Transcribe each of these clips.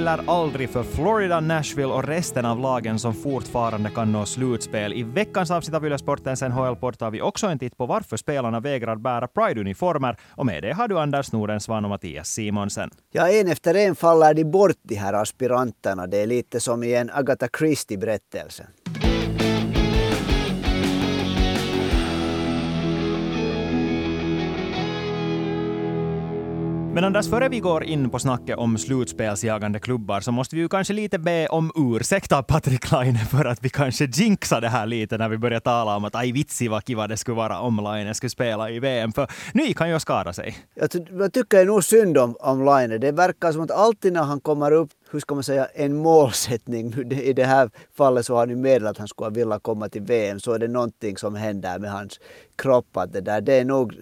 Det eller aldrig för Florida, Nashville och resten av lagen som fortfarande kan nå slutspel. I veckans avsnitt av Yle-sportens NHL-podd tar vi också en titt på varför spelarna vägrar bära Pride-uniformer. Och med det har du Anders Nordensvan och Mattias Simonsen. Ja, en efter en faller de bort de här aspiranterna. Det är lite som i en Agatha Christie-berättelse. Men Anders, före vi går in på snacket om slutspelsjagande klubbar så måste vi ju kanske lite be om ursäkt av Patrik Laine för att vi kanske jinxade det här lite när vi började tala om att aj vitsi vad kiva det skulle vara om Laine skulle spela i VM. För nu gick han ju och skada sig. Jag, jag tycker nog synd om, om Laine. Det verkar som att alltid när han kommer upp hur ska man säga, en målsättning. I det här fallet så har han ju meddelat att han skulle vilja komma till VM. Så är det någonting som händer med hans kropp. Att det, där, det är nog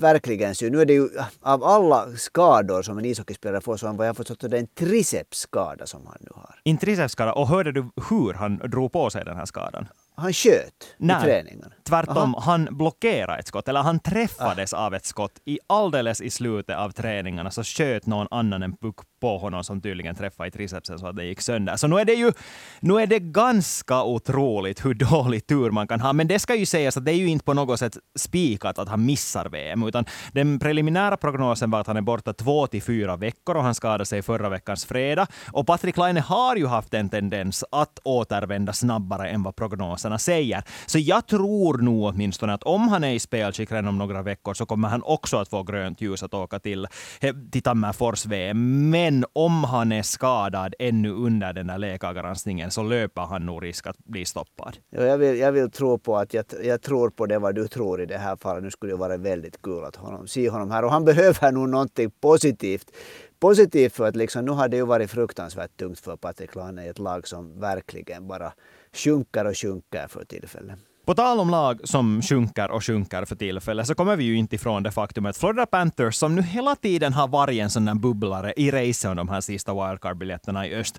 verkligen synd. Nu är det ju av alla skador som en ishockeyspelare får så vad jag förstått det är en tricepsskada som han nu har. En tricepsskada. Och hörde du hur han drog på sig den här skadan? Han sköt Nej, i träningen. Tvärtom, Aha. han blockerade ett skott, eller han träffades ah. av ett skott. I alldeles i slutet av träningarna så sköt någon annan en puck på honom som tydligen träffade i tricepsen så att det gick sönder. Så nu är det ju nu är det ganska otroligt hur dålig tur man kan ha. Men det ska ju sägas att det är ju inte på något sätt spikat att han missar VM, utan den preliminära prognosen var att han är borta två till fyra veckor och han skadade sig förra veckans fredag. Och Patrik Laine har ju haft en tendens att återvända snabbare än vad prognoserna säger. Så jag tror nog åtminstone att om han är i spelskick redan om några veckor så kommer han också att få grönt ljus att åka till, till Tammerfors-VM. Men om han är skadad ännu under den där läkargranskningen så löper han nog risk att bli stoppad. Ja, jag, vill, jag vill tro på att jag, jag tror på det vad du tror i det här fallet. Nu skulle det vara väldigt kul att honom, se honom här. Och han behöver nog någonting positivt positivt för att liksom, nu har det ju varit fruktansvärt tungt för Patrik Laine i ett lag som verkligen bara sjunker och sjunker för tillfället. På tal om lag som sjunker och sjunker för tillfället så kommer vi ju inte ifrån det faktum att Florida Panthers, som nu hela tiden har varit en sån där bubblare i racet om de här sista wildcard-biljetterna i öst,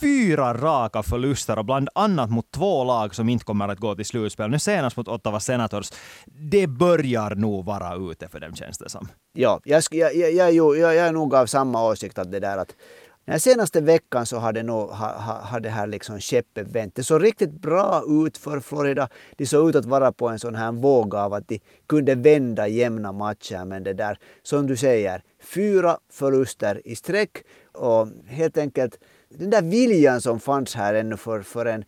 fyra raka förluster och bland annat mot två lag som inte kommer att gå till slutspel. Nu senast mot Ottawa Senators. Det börjar nog vara ute för dem känns det som. Ja, jag, jag, jag, jag, jag är nog av samma åsikt att det där att den senaste veckan så har det, nog, ha, ha, det här liksom skeppet vänt. Det såg riktigt bra ut för Florida. De såg ut att vara på en sån här våg av att de kunde vända jämna matcher. Men det där, som du säger, fyra förluster i sträck och helt enkelt den där viljan som fanns här ännu för, för en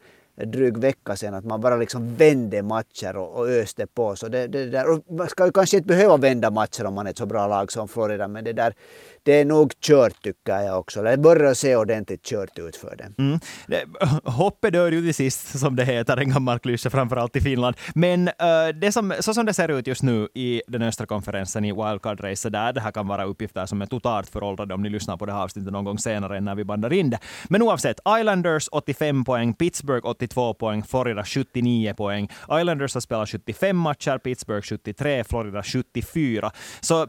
dryg vecka sedan att man bara liksom vände matcher och, och öste på. Så det, det där, och man ska ju kanske inte behöva vända matcher om man är ett så bra lag som Florida men det där det är nog kört tycker jag också. Det börjar se ordentligt kört ut för det. Mm. Hoppet dör ju till sist, som det heter, en gammal klyscha framförallt i Finland. Men uh, det som, så som det ser ut just nu i den östra konferensen i wildcard-racet där, det här kan vara uppgifter som är totalt föråldrade om ni lyssnar på det här avsnittet någon gång senare än när vi bandar in det. Men oavsett, Islanders 85 poäng, Pittsburgh 82 poäng, Florida 79 poäng. Islanders har spelat 75 matcher, Pittsburgh 73, Florida 74. Så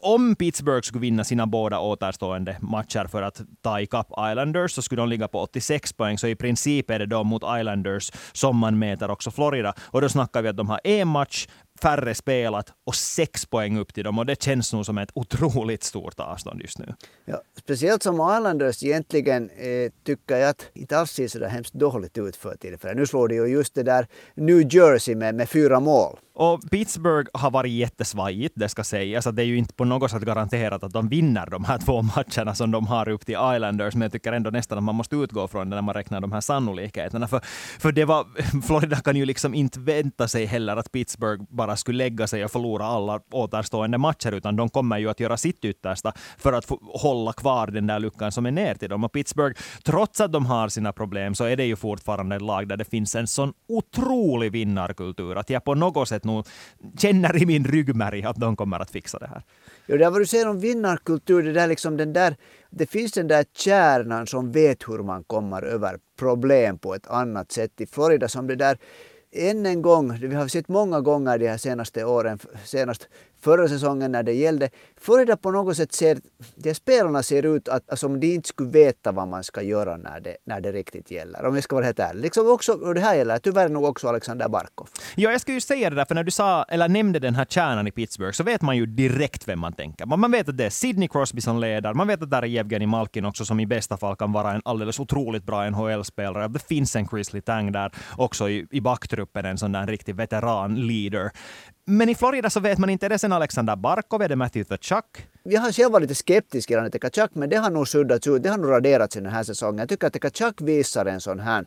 om Pittsburgh skulle vinna sina båda återstående matcher för att ta ikapp Islanders så skulle de ligga på 86 poäng. Så i princip är det då mot Islanders som man mäter också Florida. Och då snackar vi att de har en match färre spelat och sex poäng upp till dem. Och det känns nog som ett otroligt stort avstånd just nu. Ja, speciellt som Islanders egentligen eh, tycker jag att inte alls ser så där hemskt dåligt ut för tillfället. Nu slår de ju just det där New Jersey med, med fyra mål. Och Pittsburgh har varit jättesvajigt, det ska sägas. Att det är ju inte på något sätt garanterat att de vinner de här två matcherna som de har upp till Islanders. Men jag tycker ändå nästan att man måste utgå från det när man räknar de här sannolikheterna. För, för det var, Florida kan ju liksom inte vänta sig heller att Pittsburgh bara skulle lägga sig och förlora alla återstående matcher, utan de kommer ju att göra sitt yttersta för att hålla kvar den där luckan som är ner till dem. Och Pittsburgh, trots att de har sina problem, så är det ju fortfarande ett lag där det finns en sån otrolig vinnarkultur att jag på något sätt nog känner i min ryggmärg att de kommer att fixa det här. Ja, det vad du säger om vinnarkultur, det, där liksom den där, det finns den där kärnan som vet hur man kommer över problem på ett annat sätt. I Florida som det där än en gång, vi har sett många gånger de här senaste åren, senast förra säsongen när det gällde. Florida på något sätt ser, de spelarna ser ut att, alltså, som de inte skulle veta vad man ska göra när det, när det riktigt gäller. Om jag ska vara helt ärlig. Liksom också, och det här gäller tyvärr nog också Alexander Barkov. Ja, jag skulle ju säga det där, för när du sa, eller nämnde den här kärnan i Pittsburgh så vet man ju direkt vem man tänker. Man vet att det är Sidney Crosby som leder, man vet att där är Jevgenij Malkin också som i bästa fall kan vara en alldeles otroligt bra NHL-spelare. Det finns en Chris Letang där också i, i backtruppen, en sån där riktig veteran-leader. Men i Florida så vet man inte, är det sen Alexander Barkov, är det Matthew Tkachuk? Jag har själv varit lite skeptisk gällande Tkachuk, men det har nog suddats ut, det har nog raderats i den här säsongen. Jag tycker att Tkachuk visar en sån här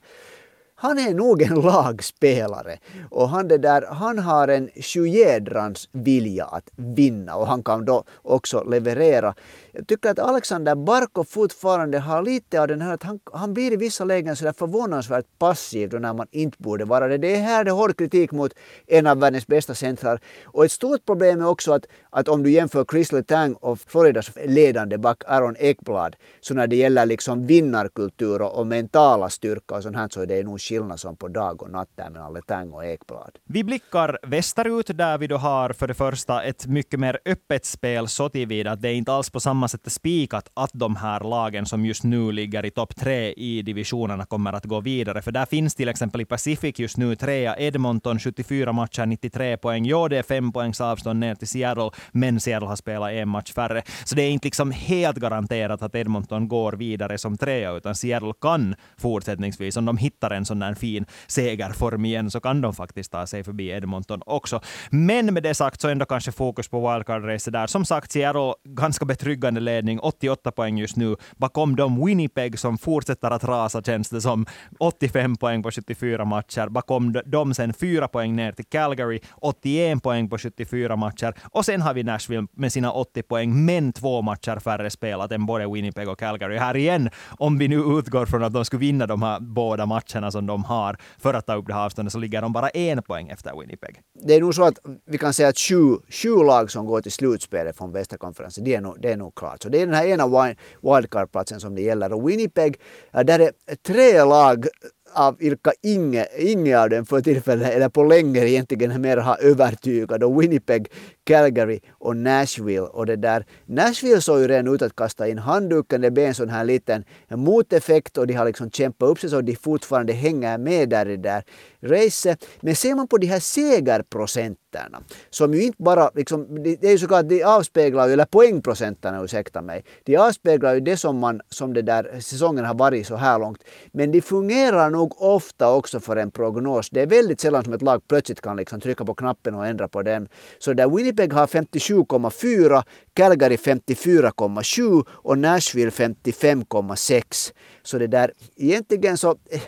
han är nog en lagspelare. Och han, det där, han har en sjujädrans vilja att vinna och han kan då också leverera. Jag tycker att Alexander Barkov fortfarande har lite av den här att han, han blir i vissa lägen så där förvånansvärt passiv då när man inte borde vara det. Det är här det är hård kritik mot en av världens bästa centrar. Och ett stort problem är också att, att om du jämför Chris Letang och Floridas ledande back Aaron Ekblad så när det gäller liksom vinnarkultur och, och mentala styrka och sånt här så är det nog skillnad som på dag och natt där mellan Letang och Ekblad. Vi blickar västerut där vi då har för det första ett mycket mer öppet spel så tillvida att det är inte alls på samma sätt spikat att de här lagen som just nu ligger i topp tre i divisionerna kommer att gå vidare. För där finns till exempel i Pacific just nu trea Edmonton, 74 matcher, 93 poäng. Ja, det är fem poängs avstånd ner till Seattle, men Seattle har spelat en match färre. Så det är inte liksom helt garanterat att Edmonton går vidare som trea, utan Seattle kan fortsättningsvis, om de hittar en sån där fin segerform igen, så kan de faktiskt ta sig förbi Edmonton också. Men med det sagt så ändå kanske fokus på wildcard-racet där. Som sagt, Seattle ganska betryggande ledning, 88 poäng just nu. Bakom dem Winnipeg som fortsätter att rasa känns det som, 85 poäng på 74 matcher. Bakom dem sen 4 poäng ner till Calgary, 81 poäng på 74 matcher. Och sen har vi Nashville med sina 80 poäng, men två matcher färre spelat än både Winnipeg och Calgary. Här igen, om vi nu utgår från att de skulle vinna de här båda matcherna som de har för att ta upp det här avståndet, så ligger de bara en poäng efter Winnipeg. Det är nog så att vi kan säga att sju, sju lag som går till slutspelet från västra konferensen, det är nog, det är nog klart. Så det är den här ena wildcard-platsen som det gäller. Och Winnipeg, eh, där är tre lag av vilka inget, inget av dem för tillfället eller på länge egentligen mer har övertygat. Och Winnipeg, Calgary och Nashville. Och det där, Nashville såg ju redan ut att kasta in handduken. Det blev en sån här liten moteffekt och de har liksom kämpat upp sig så de fortfarande hänger med där i det där racet. Men ser man på de här segerprocenterna som ju inte bara, liksom, det är ju såklart, de avspeglar ju, eller poängprocenterna ursäkta mig, de avspeglar ju det som man, som det där säsongen har varit så här långt. Men de fungerar nog ofta också för en prognos. Det är väldigt sällan som ett lag plötsligt kan liksom trycka på knappen och ändra på den. Så där Winnipeg har 57,4, Calgary 54,7 och Nashville 55,6. Så det där, egentligen så eh,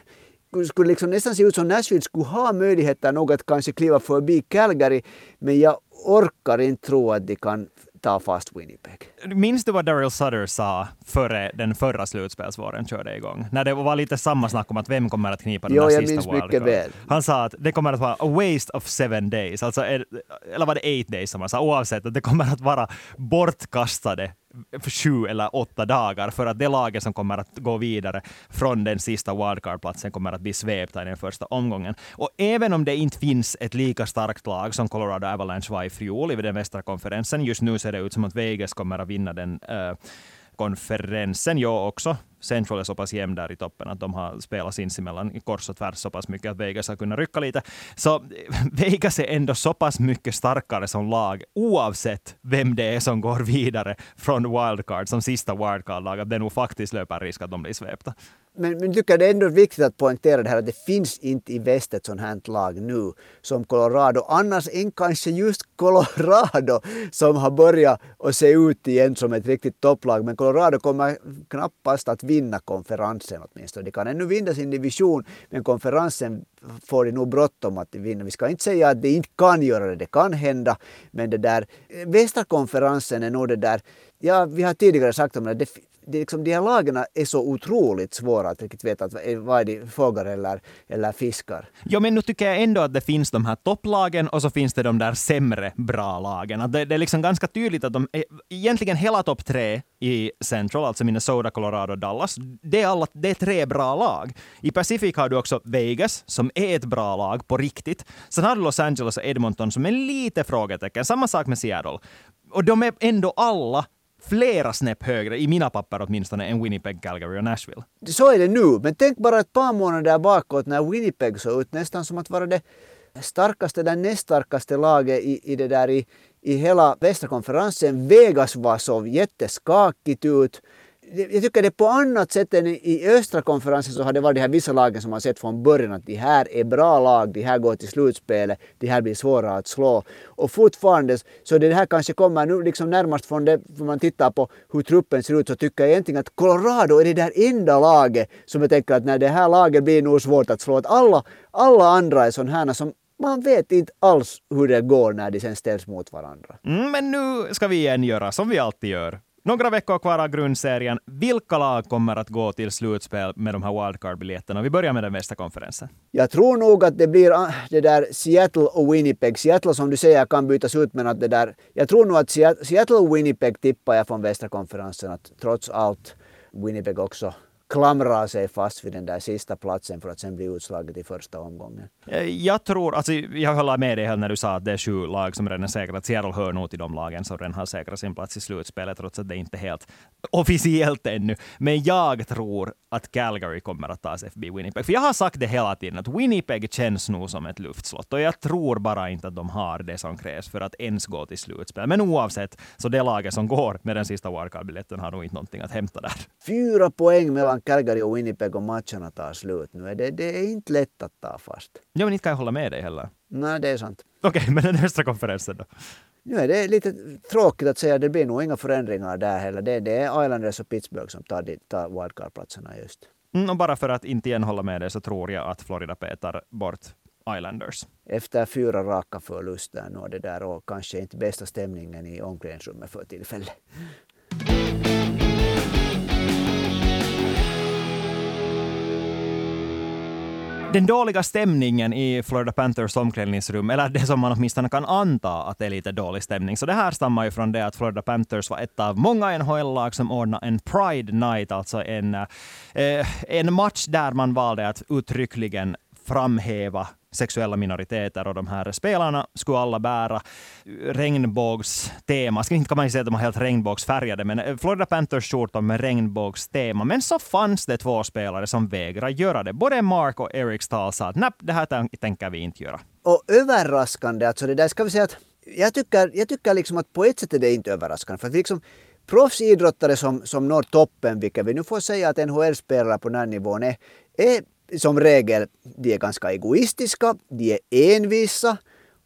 skulle liksom nästan se ut som Nashville skulle ha möjligheter nog att kanske kliva förbi Calgary. Men jag orkar inte tro att de kan ta fast Winnipeg. Minns du vad Daryl Sutter sa före den förra slutspelsvåren körde igång? När det var lite samma snack om att vem kommer att knipa den jo, sista jag minns mycket väl. Han sa att det kommer att vara a waste of seven days, alltså, eller var det eight days som han sa, oavsett att det kommer att vara bortkastade för sju eller åtta dagar för att det laget som kommer att gå vidare från den sista wildcard-platsen kommer att bli svepta i den första omgången. Och även om det inte finns ett lika starkt lag som Colorado Avalanche var i fjol i den västra konferensen, just nu ser det ut som att Vegas kommer att vinna den uh, konferensen. Jag också. Central är så pass jämn där i toppen att de har spelat sinsemellan i kors och tvärs så pass mycket att Vegas har kunnat rycka lite. Så Vegas är ändå så pass mycket starkare som lag oavsett vem det är som går vidare från wildcard som sista wildcard-lag. Att det nog faktiskt löper risk att de blir svepta. Men, men jag tycker det är ändå viktigt att poängtera det här att det finns inte i väst ett sånt här lag nu som Colorado. Annars än kanske just Colorado som har börjat att se ut igen som ett riktigt topplag. Men Colorado kommer knappast att vinna konferensen åtminstone. De kan ännu vinna sin division men konferensen får de nog bråttom att vinna. Vi ska inte säga att de inte kan göra det, det kan hända. Men det där, eh, västra konferensen är nog det där, ja vi har tidigare sagt om det, det det liksom, de här lagarna är så otroligt svåra att riktigt veta att, vad är det, fåglar eller, eller fiskar. Ja, men nu tycker jag ändå att det finns de här topplagen och så finns det de där sämre bra lagen. Att det, det är liksom ganska tydligt att de, egentligen hela topp tre i Central, alltså Minnesota, Colorado, Dallas, det är, alla, det är tre bra lag. I Pacific har du också Vegas, som är ett bra lag på riktigt. Sen har du Los Angeles och Edmonton som är lite frågetecken. Samma sak med Seattle. Och de är ändå alla flera snäpp högre, i mina papper åtminstone, än Winnipeg, Calgary och Nashville. Så är det nu, men tänk bara ett par månader bakåt när Winnipeg såg ut nästan som att vara det starkaste, det näst starkaste laget i, i det där i, i hela västra konferensen. Vegas var så jätteskakigt ut jag tycker det på annat sätt än i östra konferensen så har det varit de här vissa lagen som man sett från början att de här är bra lag, de här går till slutspelet, de här blir svåra att slå. Och fortfarande så det här kanske kommer nu liksom närmast från det, om man tittar på hur truppen ser ut så tycker jag egentligen att Colorado är det där enda laget som jag tänker att när det här laget blir nog svårt att slå. Att alla, alla andra är sådana här som man vet inte alls hur det går när de sen ställs mot varandra. Mm, men nu ska vi igen göra som vi alltid gör. Några veckor kvar av grundserien. Vilka lag kommer att gå till slutspel med de här wildcard-biljetterna? Vi börjar med den västra konferensen. Jag tror nog att det blir ah, det där Seattle och Winnipeg. Seattle som du säger kan bytas ut men att det där... Jag tror nog att Seattle och Winnipeg tippar jag från västra konferensen att trots allt Winnipeg också klamrar sig fast vid den där sista platsen för att sen bli utslaget i första omgången. Eh, jag tror, alltså jag håller med dig när du sa att det är sju lag som redan är säkrat. Seattle hör nog till de lagen som redan har säkrat sin plats i slutspelet, trots att det inte är helt officiellt ännu. Men jag tror att Calgary kommer att ta sig förbi Winnipeg. För jag har sagt det hela tiden, att Winnipeg känns nog som ett luftslott. Och jag tror bara inte att de har det som krävs för att ens gå till slutspel. Men oavsett, så det laget som går med den sista wildcard-biljetten har nog inte någonting att hämta där. Fyra poäng mellan Calgary och Winnipeg och matcherna tar slut nu. Det, det är inte lätt att ta fast. Ja, men inte kan jag hålla med dig heller. Nej, det är sant. Okej, okay, men den högsta konferensen då? Nu är det lite tråkigt att säga, det blir nog inga förändringar där heller. Det, det är Islanders och Pittsburgh som tar, tar wildcard-platserna just. Mm, och bara för att inte igen hålla med dig så tror jag att Florida petar bort Islanders. Efter fyra raka förluster nu det där och kanske inte bästa stämningen i omklädningsrummet för tillfället. Den dåliga stämningen i Florida Panthers omklädningsrum, eller det som man åtminstone kan anta att det är lite dålig stämning, så det här stammar ju från det att Florida Panthers var ett av många NHL-lag som ordnade en Pride Night, alltså en, eh, en match där man valde att uttryckligen framhäva sexuella minoriteter och de här spelarna skulle alla bära regnbågstema. Inte kan man säga att de var helt regnbågsfärgade, men eh, Florida Panthers skjortor med regnbågstema. Men så fanns det två spelare som vägrade göra det. Både Mark och Eric Stahl sa att nej, det här tänker vi inte göra. Och överraskande, alltså det där ska vi säga att jag tycker, jag tycker liksom att på ett sätt är det inte överraskande. För att liksom, proffsidrottare som, som når toppen, vilket vi nu får säga att NHL-spelare på den här nivån är, är som regel, de är ganska egoistiska, de är envisa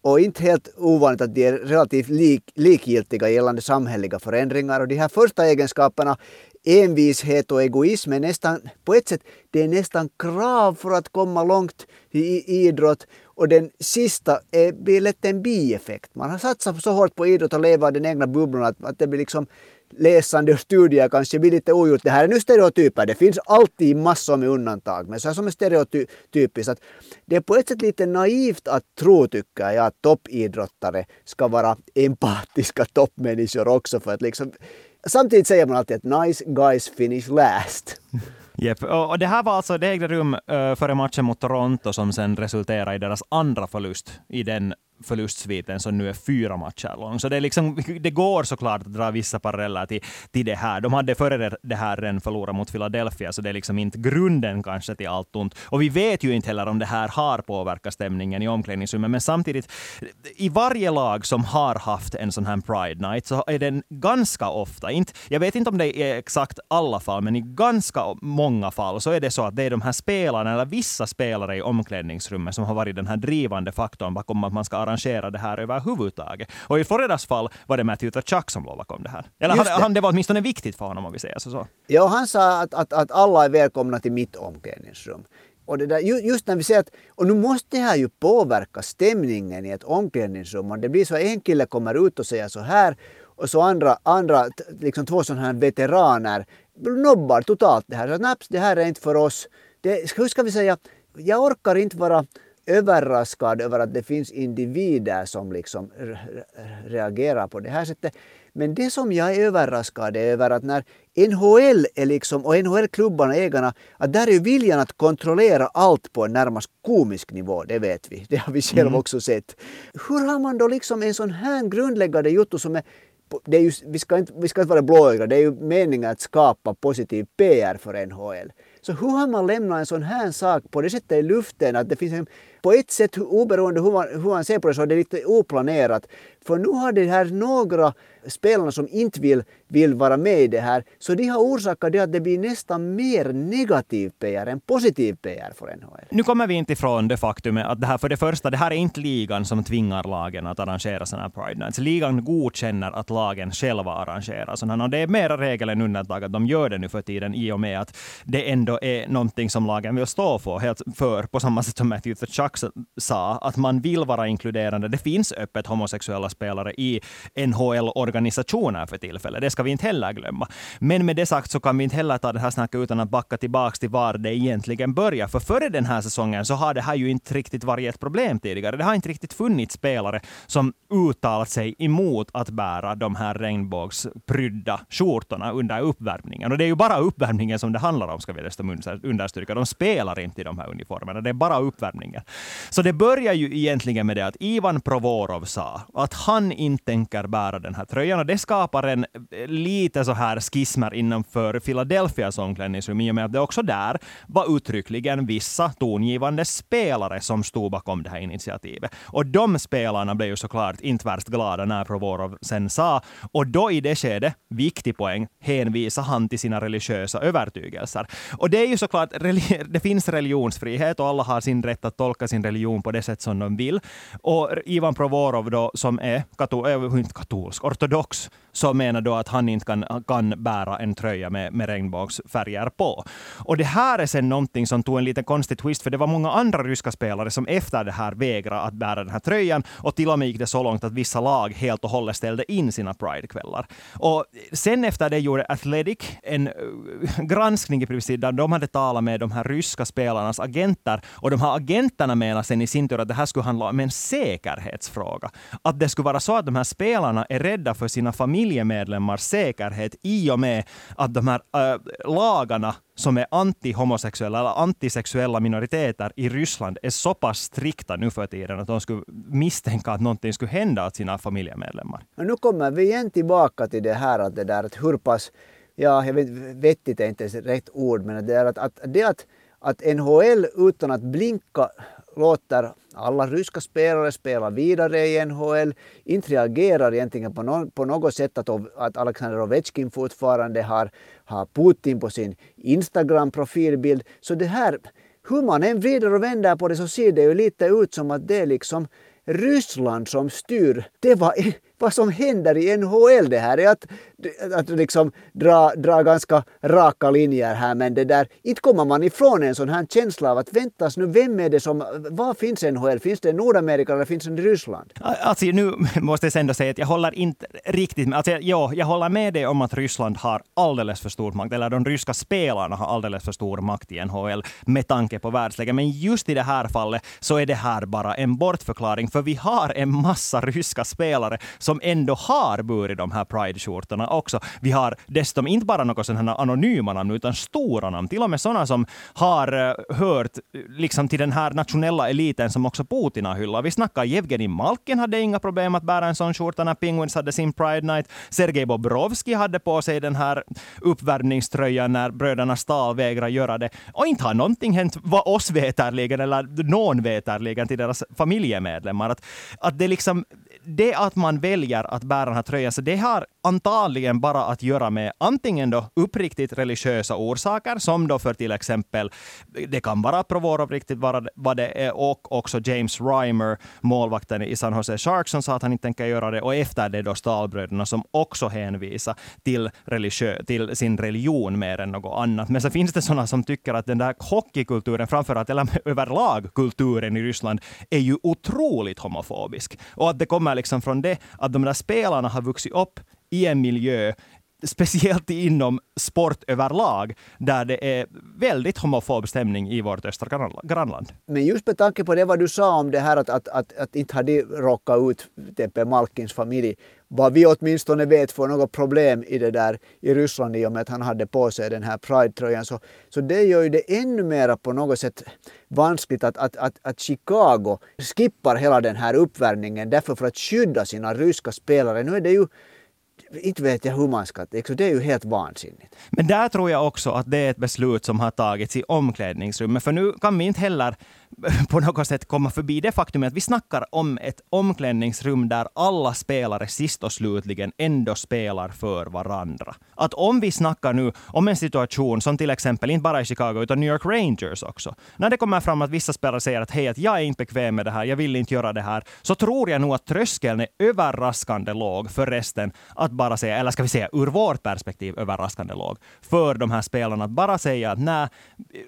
och inte helt ovanligt att de är relativt lik, likgiltiga gällande samhälleliga förändringar. Och de här första egenskaperna, envishet och egoism, är nästan, på ett sätt, det är nästan krav för att komma långt i idrott. Och den sista är, blir lätt en bieffekt. Man har satsat så hårt på idrott och leva den egna bubblan att, att det blir liksom läsande och studier kanske blir lite ogjort. Det här är nu stereotyper. Det finns alltid massor med undantag. Men så här som är stereotypiskt. Att det är på ett sätt lite naivt att tro, tycker jag, att toppidrottare ska vara empatiska toppmänniskor också. För att liksom, samtidigt säger man alltid att nice guys finish last. Yep. Och det här var alltså, det ägde rum eh, före matchen mot Toronto som sen resulterade i deras andra förlust i den förlustsviten som nu är fyra matcher lång. Så det, är liksom, det går såklart att dra vissa paralleller till, till det här. De hade före det här redan förlorat mot Philadelphia, så det är liksom inte grunden kanske till allt ont. Och vi vet ju inte heller om det här har påverkat stämningen i omklädningsrummet, men samtidigt, i varje lag som har haft en sån här Pride Night, så är den ganska ofta, inte, jag vet inte om det är exakt alla fall, men i ganska många fall så är det så att det är de här spelarna, eller vissa spelare i omklädningsrummet, som har varit den här drivande faktorn bakom att man ska arrangera det här överhuvudtaget. Och i Floridas fall var det Matthew Chuck som låg bakom det här. Eller han, det. Han, det var åtminstone viktigt för honom om vi säger så. så. Ja, han sa att, att, att alla är välkomna till mitt omklädningsrum. Och det där, just när vi säger att, och nu måste det här ju påverka stämningen i ett omklädningsrum. Och det blir så att en kille kommer ut och säger så här och så andra, andra liksom två sådana här veteraner nobbar totalt det här. Så, naps, det här är inte för oss. Det, hur ska vi säga? Jag orkar inte vara överraskad över att det finns individer som liksom reagerar på det här sättet. Men det som jag är överraskad över att när NHL är liksom, och NHL-klubbarna, ägarna, att där är viljan att kontrollera allt på en närmast komisk nivå, det vet vi. Det har vi själva mm. också sett. Hur har man då liksom en sån här grundläggande jotto som är det är ju, vi, ska inte, vi ska inte vara blåögda, det är ju meningen att skapa positiv PR för NHL. Så hur har man lämnat en sån här sak på det sättet i luften att det finns en, på ett sätt oberoende hur man, hur man ser på det så är det lite oplanerat. För nu har det här några spelarna som inte vill, vill vara med i det här. Så de har orsakat det att det blir nästan mer negativ PR än positiv PR för NHL. Nu kommer vi inte ifrån det faktum att det här, för det första, det här är inte ligan som tvingar lagen att arrangera sådana här Pride Nights. Ligan godkänner att lagen själva arrangerar sådana och det är mera regel än undantag att de gör det nu för tiden i och med att det ändå är någonting som lagen vill stå för, helt för på samma sätt som Matthew Strax sa, att man vill vara inkluderande. Det finns öppet homosexuella spelare i NHL-organisationer för tillfället. Det ska vi inte heller glömma. Men med det sagt så kan vi inte heller ta det här snacket utan att backa tillbaka till var det egentligen börjar. För före den här säsongen så har det här ju inte riktigt varit ett problem tidigare. Det har inte riktigt funnits spelare som uttalat sig emot att bära de här regnbågsprydda skjortorna under uppvärmningen. Och det är ju bara uppvärmningen som det handlar om, ska vi dessutom understryka. De spelar inte i de här uniformerna. Det är bara uppvärmningen. Så det börjar ju egentligen med det att Ivan Provorov sa att han inte tänker bära den här tröjan. Och det skapar en eh, lite så här skismer innanför Philadelphias omklädningsrum i och med att det också där var uttryckligen vissa tongivande spelare som stod bakom det här initiativet. Och de spelarna blev ju såklart inte värst glada när Provorov sen sa, och då i det skedet, viktig poäng, hänvisar han till sina religiösa övertygelser. Och det är ju såklart, det finns religionsfrihet och alla har sin rätt att tolka sin religion på det sätt som de vill. Och Ivan Provorov då, som är katol, eh, inte katolsk, ortodox, så menar då att han inte kan, kan bära en tröja med, med regnbågsfärger på. Och det här är sen någonting som tog en liten konstig twist, för det var många andra ryska spelare som efter det här vägrade att bära den här tröjan, och till och med gick det så långt att vissa lag helt och hållet ställde in sina Pride-kvällar. Och sen efter det gjorde Athletic en eh, granskning i princip, där de hade talat med de här ryska spelarnas agenter, och de här agenterna menar sen i sin tur att det här skulle handla om en säkerhetsfråga. Att det skulle vara så att de här spelarna är rädda för sina familjemedlemmars säkerhet i och med att de här äh, lagarna som är anti-homosexuella eller antisexuella minoriteter i Ryssland är så pass strikta nu för tiden att de skulle misstänka att någonting skulle hända åt sina familjemedlemmar. nu kommer vi igen tillbaka till det här att det där att hur pass, ja jag vet, vettigt är inte ens rätt ord, men det är att, att, det att, att NHL utan att blinka låter alla ryska spelare spela vidare i NHL, inte reagerar egentligen på, no, på något sätt att, att Alexander Ovechkin fortfarande har, har Putin på sin Instagram-profilbild. Så det här, hur man än vrider och vänder på det så ser det ju lite ut som att det är liksom Ryssland som styr. Det var vad som händer i NHL det här är att, att liksom dra, dra ganska raka linjer här men det där, inte kommer man ifrån en sån här känsla av att väntas nu, vem är det som, var finns NHL? Finns det i Nordamerika eller finns det i Ryssland? Alltså nu måste jag ändå säga att jag håller inte riktigt med, alltså ja, jag håller med dig om att Ryssland har alldeles för stor makt, eller de ryska spelarna har alldeles för stor makt i NHL med tanke på världsläget. Men just i det här fallet så är det här bara en bortförklaring, för vi har en massa ryska spelare som ändå har burit de här Pride-skjortorna också. Vi har dessutom inte bara några sådana anonyma namn, utan stora namn. Till och med sådana som har eh, hört eh, liksom till den här nationella eliten som också Putin har hyllat. Vi snackar Jevgenij Malkin hade inga problem att bära en sån skjorta när Penguins hade sin Pride Night. Sergej Bobrovski hade på sig den här uppvärmningströjan när bröderna Stahl vägrade göra det. Och inte har någonting hänt vad oss veterligen, eller någon veterligen till deras familjemedlemmar. Att, att det liksom det att man väljer att bära den här tröjan, så det har antagligen bara att göra med antingen då uppriktigt religiösa orsaker, som då för till exempel, det kan vara Provorov riktigt vad det är, och också James Reimer, målvakten i San Jose Sharks, som sa att han inte tänker göra det, och efter det då Stahlbröderna som också hänvisar till, religiö, till sin religion mer än något annat. Men så finns det sådana som tycker att den där hockeykulturen, framförallt, eller överlag kulturen i Ryssland, är ju otroligt homofobisk. Och att det kommer liksom från det att de där spelarna har vuxit upp i en miljö speciellt inom sport överlag, där det är väldigt homofob stämning i vårt östra grannland. Men just med tanke på det vad du sa om det här att, att, att, att inte hade råkat ut Tepe Malkins familj, vad vi åtminstone vet får något problem i det där i Ryssland i och med att han hade på sig den här Pride-tröjan. Så, så det gör ju det ännu mera på något sätt vanskligt att, att, att, att Chicago skippar hela den här uppvärmningen därför för att skydda sina ryska spelare. Nu är det ju inte vet jag hur man ska... Det är ju helt vansinnigt. Men där tror jag också att det är ett beslut som har tagits i omklädningsrummet. För nu kan vi inte heller på något sätt komma förbi det faktum att vi snackar om ett omklädningsrum där alla spelare sist och slutligen ändå spelar för varandra. Att om vi snackar nu om en situation som till exempel, inte bara i Chicago, utan New York Rangers också. När det kommer fram att vissa spelare säger att hej, att jag är inte bekväm med det här, jag vill inte göra det här, så tror jag nog att tröskeln är överraskande låg för resten att bara säga, eller ska vi säga ur vårt perspektiv överraskande låg, för de här spelarna att bara säga att nej,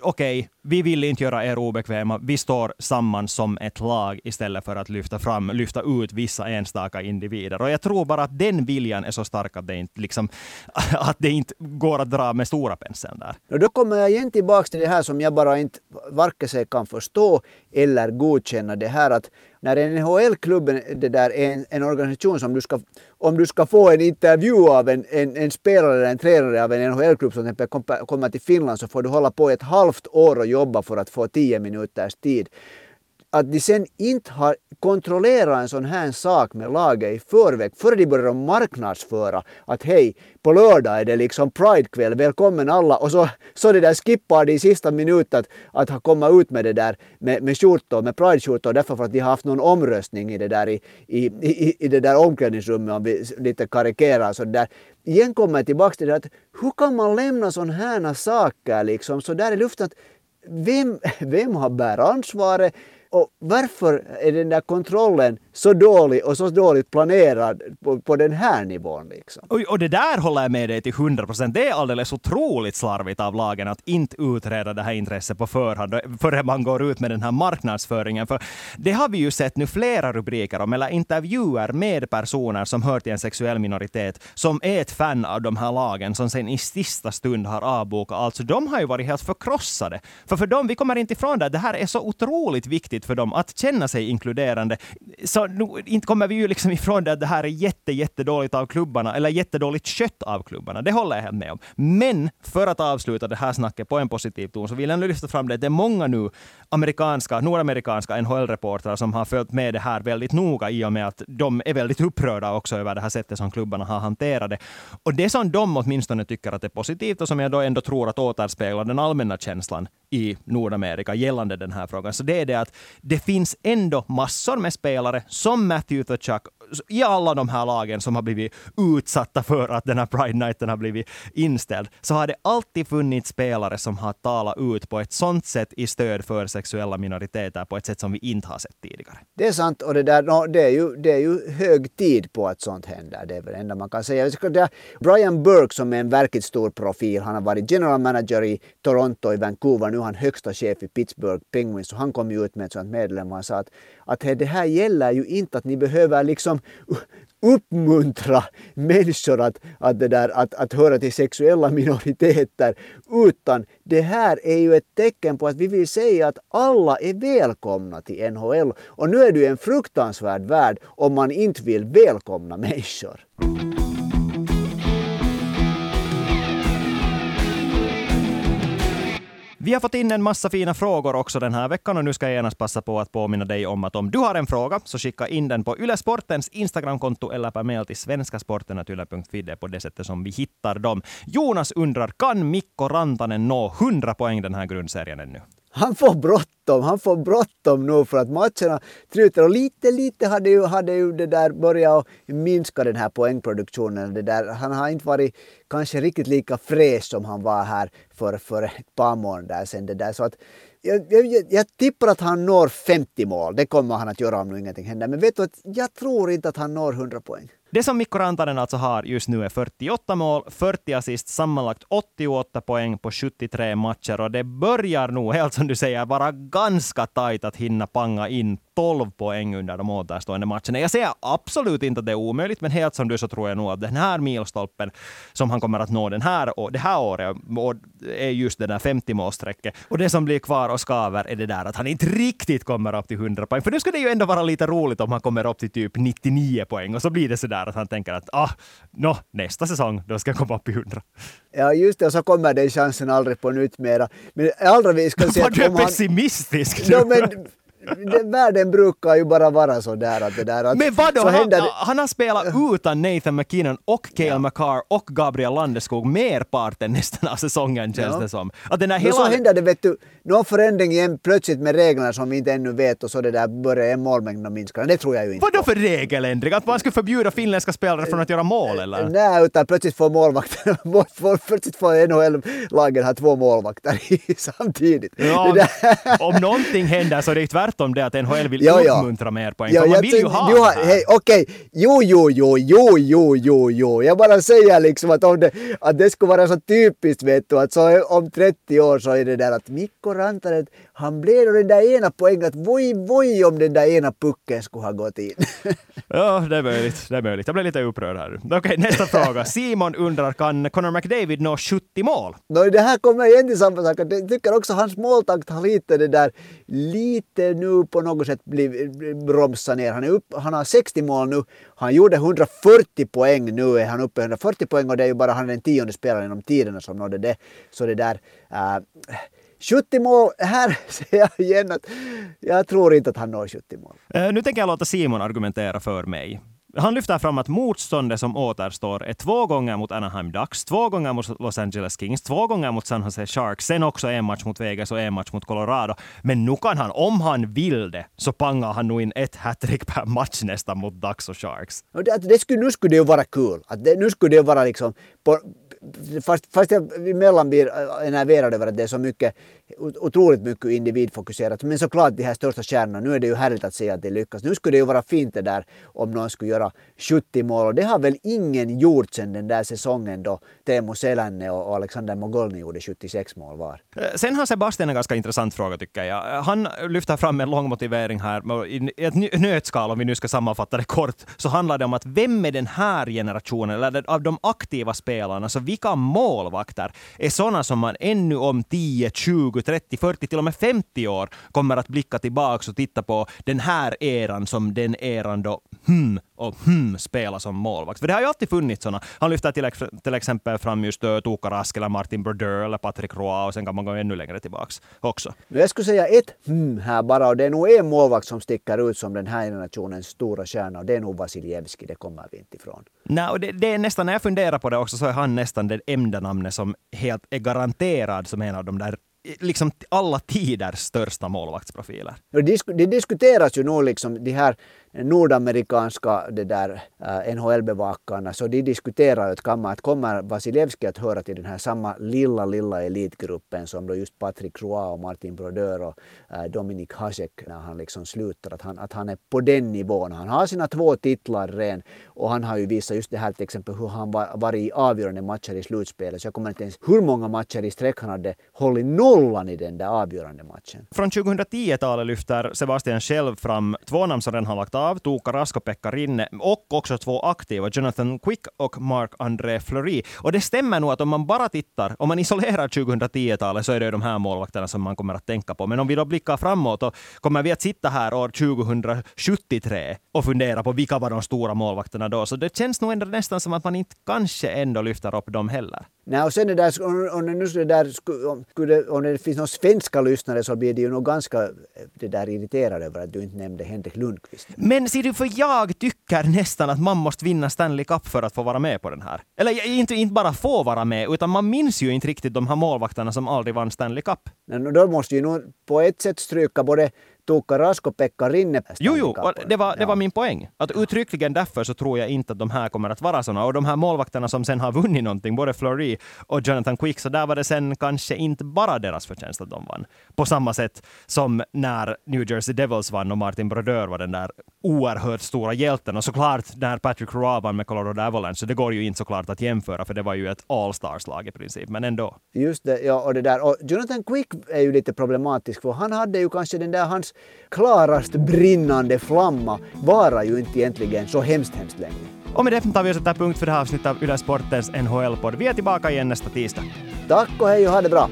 okej, okay, vi vill inte göra er obekväma, vi står samman som ett lag istället för att lyfta fram, lyfta ut vissa enstaka individer. Och jag tror bara att den viljan är så stark att det inte, liksom, att det inte går att dra med stora penseln där. Och då kommer jag igen tillbaka till det här som jag bara inte varken sig kan förstå eller godkänna. Det här att när en NHL-klubben det där är en, en, organisation som du ska, om du ska få en intervju av en, en, en spelare eller en tränare av en NHL-klubb som till exempel kommer till Finland så får du hålla på ett halvt år och jobba för att få tio minuters tid att de sen inte har kontrollerat en sån här sak med laget i förväg, före de börjar marknadsföra att hej, på lördag är det liksom Pride-kväll, välkommen alla och så, så det där skippar de i sista minuten att, att ha kommit ut med det där med, med skjortor, med Pride-skjortor därför för att de har haft någon omröstning i det där i, i, i, i det där omklädningsrummet om vi lite karikerar så där. Igen kommer jag tillbaka till det att hur kan man lämna sådana här saker liksom så där i luften att vem, vem har bär ansvaret? Och varför är den där kontrollen så dålig och så dåligt planerad på, på den här nivån? Liksom? Och, och det där håller jag med dig till 100 procent. Det är alldeles otroligt slarvigt av lagen att inte utreda det här intresset på förhand förrän man går ut med den här marknadsföringen. För det har vi ju sett nu flera rubriker om, eller intervjuer med personer som hör till en sexuell minoritet, som är ett fan av de här lagen, som sen i sista stund har avbokat. Alltså de har ju varit helt förkrossade. För för dem, vi kommer inte ifrån det, det här är så otroligt viktigt viktigt för dem att känna sig inkluderande. Så nu, inte kommer vi ju liksom ifrån det att det här är jätte, jättedåligt av klubbarna, eller jättedåligt skött av klubbarna. Det håller jag helt med om. Men för att avsluta det här snacket på en positiv ton så vill jag lyfta fram det. Det är många nu amerikanska, nordamerikanska NHL-reportrar som har följt med det här väldigt noga i och med att de är väldigt upprörda också över det här sättet som klubbarna har hanterat det. Och det som de åtminstone tycker att är positivt och som jag då ändå tror att återspeglar den allmänna känslan i Nordamerika gällande den här frågan. Så det är det att det finns ändå massor med spelare som Matthew Tkachuk i alla de här lagen som har blivit utsatta för att den här Pride Nighten har blivit inställd, så har det alltid funnits spelare som har talat ut på ett sånt sätt i stöd för sexuella minoriteter på ett sätt som vi inte har sett tidigare. Det är sant och det, där, no, det, är, ju, det är ju hög tid på att sånt händer. Det är väl det enda man kan säga. Brian Burke som är en verkligt stor profil, han har varit general manager i Toronto, i Vancouver, nu är han högsta chef i Pittsburgh Penguins och han kom ju ut med ett sånt medlem sa att, att det här gäller ju inte att ni behöver liksom uppmuntra människor att, att, det där, att, att höra till sexuella minoriteter. Utan det här är ju ett tecken på att vi vill säga att alla är välkomna till NHL. Och nu är det ju en fruktansvärd värld om man inte vill välkomna människor. Vi har fått in en massa fina frågor också den här veckan och nu ska jag genast passa på att påminna dig om att om du har en fråga så skicka in den på Ylesportens Instagramkonto eller per mail till svenskasporten.yle.fi. Det är på det sättet som vi hittar dem. Jonas undrar, kan Mikko Rantanen nå 100 poäng den här grundserien ännu? han får bråttom, han får bråttom nu för att matcherna tryter och lite, lite hade ju, hade ju det där börjat minska den här poängproduktionen. Det där, han har inte varit kanske riktigt lika fräsch som han var här för, för ett par månader sedan. Det där. Så att, jag, jag, jag tippar att han når 50 mål, det kommer han att göra om nu ingenting händer. Men vet du att jag tror inte att han når 100 poäng. Det som Mikko Rantanen alltså har just nu är 48 mål, 40 assist, sammanlagt 88 poäng på 73 matcher och det börjar nog, helt som du säger, vara ganska tajt att hinna panga in 12 poäng under de återstående matcherna. Jag säger absolut inte att det är omöjligt, men helt som du så tror jag nog att den här milstolpen som han kommer att nå den här, och det här året är just det där 50-målsträcket. Och det som blir kvar och skaver är det där att han inte riktigt kommer upp till 100 poäng. För nu skulle det ju ändå vara lite roligt om han kommer upp till typ 99 poäng och så blir det så där att han tänker att ah, no, nästa säsong då ska jag komma upp i 100. Ja, just det. Och så kommer den chansen aldrig på nytt mera. Men aldrig vi ska säga... Var du är pessimistisk nu? No, men, världen brukar ju bara vara så där att det där att... Men vadå? Han, händer... han har spelat utan Nathan McKinnon och Cale ja. McCarr och Gabriel Landeskog merparten nästan av säsongen känns ja. det som. Att den här hela... Så händer det vet du, någon förändring igen plötsligt med reglerna som vi inte ännu vet och så det där börjar en målmängd att minska. Det tror jag ju inte Vadå för regeländring? Att man ska förbjuda finländska spelare från att göra mål eller? Nej, utan plötsligt får målvakten, plötsligt får NHL-lagen ha två målvakter samtidigt. Ja, om någonting händer så är det tvärtom det att NHL vill ja, ja. uppmuntra mer poäng. Ja, man vill ju ha du har, hej, Okej, okay. jo, jo, jo, jo, jo, jo, jo. Jag bara säger liksom att, om det, att det skulle vara så typiskt vet du att så om 30 år så är det där att Mikko Rantanen, han blev den där ena poängen att voi, voi om den där ena pucken skulle ha gått in. ja, det är möjligt. Det är möjligt. Jag blev lite upprörd här. Okej, okay, nästa fråga. Simon undrar, kan Connor McDavid nå 70 mål? No, det här kommer igen till samma sak. Jag tycker också hans måltakt har lite det där, lite nu på något sätt blivit bromsat ner. Han, är upp, han har 60 mål nu. Han gjorde 140 poäng nu är han uppe 140 poäng och det är ju bara han den tionde spelaren genom tiderna som nådde det. Så det där eh, Äh, 70 mål, här säger jag igen att jag tror inte att han når 70 mål. Äh, nu tänker jag låta Simon argumentera för mig. Han lyfter fram att motståndet som återstår är två gånger mot Anaheim Ducks, två gånger mot Los Angeles Kings, två gånger mot San Jose Sharks, sen också en match mot Vegas och en match mot Colorado. Men nu kan han, om han vill det, så pangar han nog in ett hattrick per match nästan mot Ducks och Sharks. Det, det skulle, nu skulle det ju vara kul. Att det, nu skulle det vara liksom på, fast, fast jag emellan blir äh, enerverad över att det är så mycket, otroligt mycket individfokuserat. Men såklart de här största stjärnorna, nu är det ju härligt att se att det lyckas. Nu skulle det ju vara fint det där om någon skulle göra 70 mål och det har väl ingen gjort sedan den där säsongen då Teemu Selänne och Alexander Mogolny gjorde 76 mål var. Eh, sen har Sebastian en ganska intressant fråga tycker jag. Eh, han lyfter fram en lång motivering här. I ett nötskal, om vi nu ska sammanfatta det kort, så handlar det om att vem är den här generationen, eller av de aktiva spelarna, så vilka målvakter är sådana som man ännu om 10, 20, 30, 40, till och med 50 år kommer att blicka tillbaka och titta på den här eran som den eran då hmm, och hmm spela som målvakt. För det har ju alltid funnits sådana. Han lyfter till, till exempel fram just uh, Tuukka Rask eller Martin Brodeur eller Patrick Roy och sen kan man gå ännu längre tillbaks också. Jag skulle säga ett hmm här bara och det är nog en målvakt som sticker ut som den här generationens stora stjärna och det är nog Vasiljevski, det kommer vi inte ifrån. Nej, och det, det, är nästan, när jag funderar på det också så är han nästan det enda namnet som helt är garanterad som en av de där liksom alla tiders största målvaktsprofiler. Det diskuteras ju nog liksom de här nordamerikanska det där, eh, uh, NHL-bevakarna så de diskuterar att, kommer, att kommer Vasilevski att höra till den här samma lilla, lilla elitgruppen som då just Patrick Roy och Martin Brodeur och uh, Dominik Hasek när han liksom slutar. Att han, att han är på den nivån. Han har sina två titlar ren och han har ju visat just det här till exempel hur han var, varit i avgörande matcher i slutspelet. Så jag kommer inte ens hur många matcher i sträck han hade hållit nollan i den där avgörande matchen. Från 2010-talet lyfter Sebastian själv fram två namn som redan har lagt av, Tuukka Rask och Pekka Rinne, och också två aktiva, Jonathan Quick och Mark-André Fleury. Och det stämmer nog att om man bara tittar, om man isolerar 2010-talet så är det de här målvakterna som man kommer att tänka på. Men om vi då blickar framåt och kommer vi att sitta här år 2073 och fundera på vilka var de stora målvakterna då. Så det känns nog ändå nästan som att man inte kanske ändå lyfter upp dem heller. Nej, och sen det där, om, det nu det där, om, om det finns några svenska lyssnare så blir de ju nog ganska det där irriterade över att du inte nämnde Henrik Lundqvist. Men ser du, för jag tycker nästan att man måste vinna Stanley Cup för att få vara med på den här. Eller inte, inte bara få vara med, utan man minns ju inte riktigt de här målvakterna som aldrig vann Stanley Cup. Men då måste ju nog på ett sätt stryka både Tuukka Rask och Pekka Rinne. Jo, jo, det var, det var min poäng. Att uttryckligen därför så tror jag inte att de här kommer att vara såna. Och de här målvakterna som sen har vunnit någonting, både Fleury och Jonathan Quick, så där var det sen kanske inte bara deras förtjänst att de vann. På samma sätt som när New Jersey Devils vann och Martin Brodeur var den där oerhört stora hjälten. Och såklart när Patrick Roy vann med Colorado Avalanche, så det går ju inte såklart att jämföra, för det var ju ett all-stars-lag i princip, men ändå. Just det, ja, och det där. Och Jonathan Quick är ju lite problematisk, för han hade ju kanske den där, hans klarast brinnande flamma varar ju inte egentligen så hemskt, hemskt länge. Och med det tar vi och sätter punkt för det här avsnittet av Yle Sportens NHL-podd. Vi är tillbaka igen nästa tisdag. Tack och hej och ha det bra!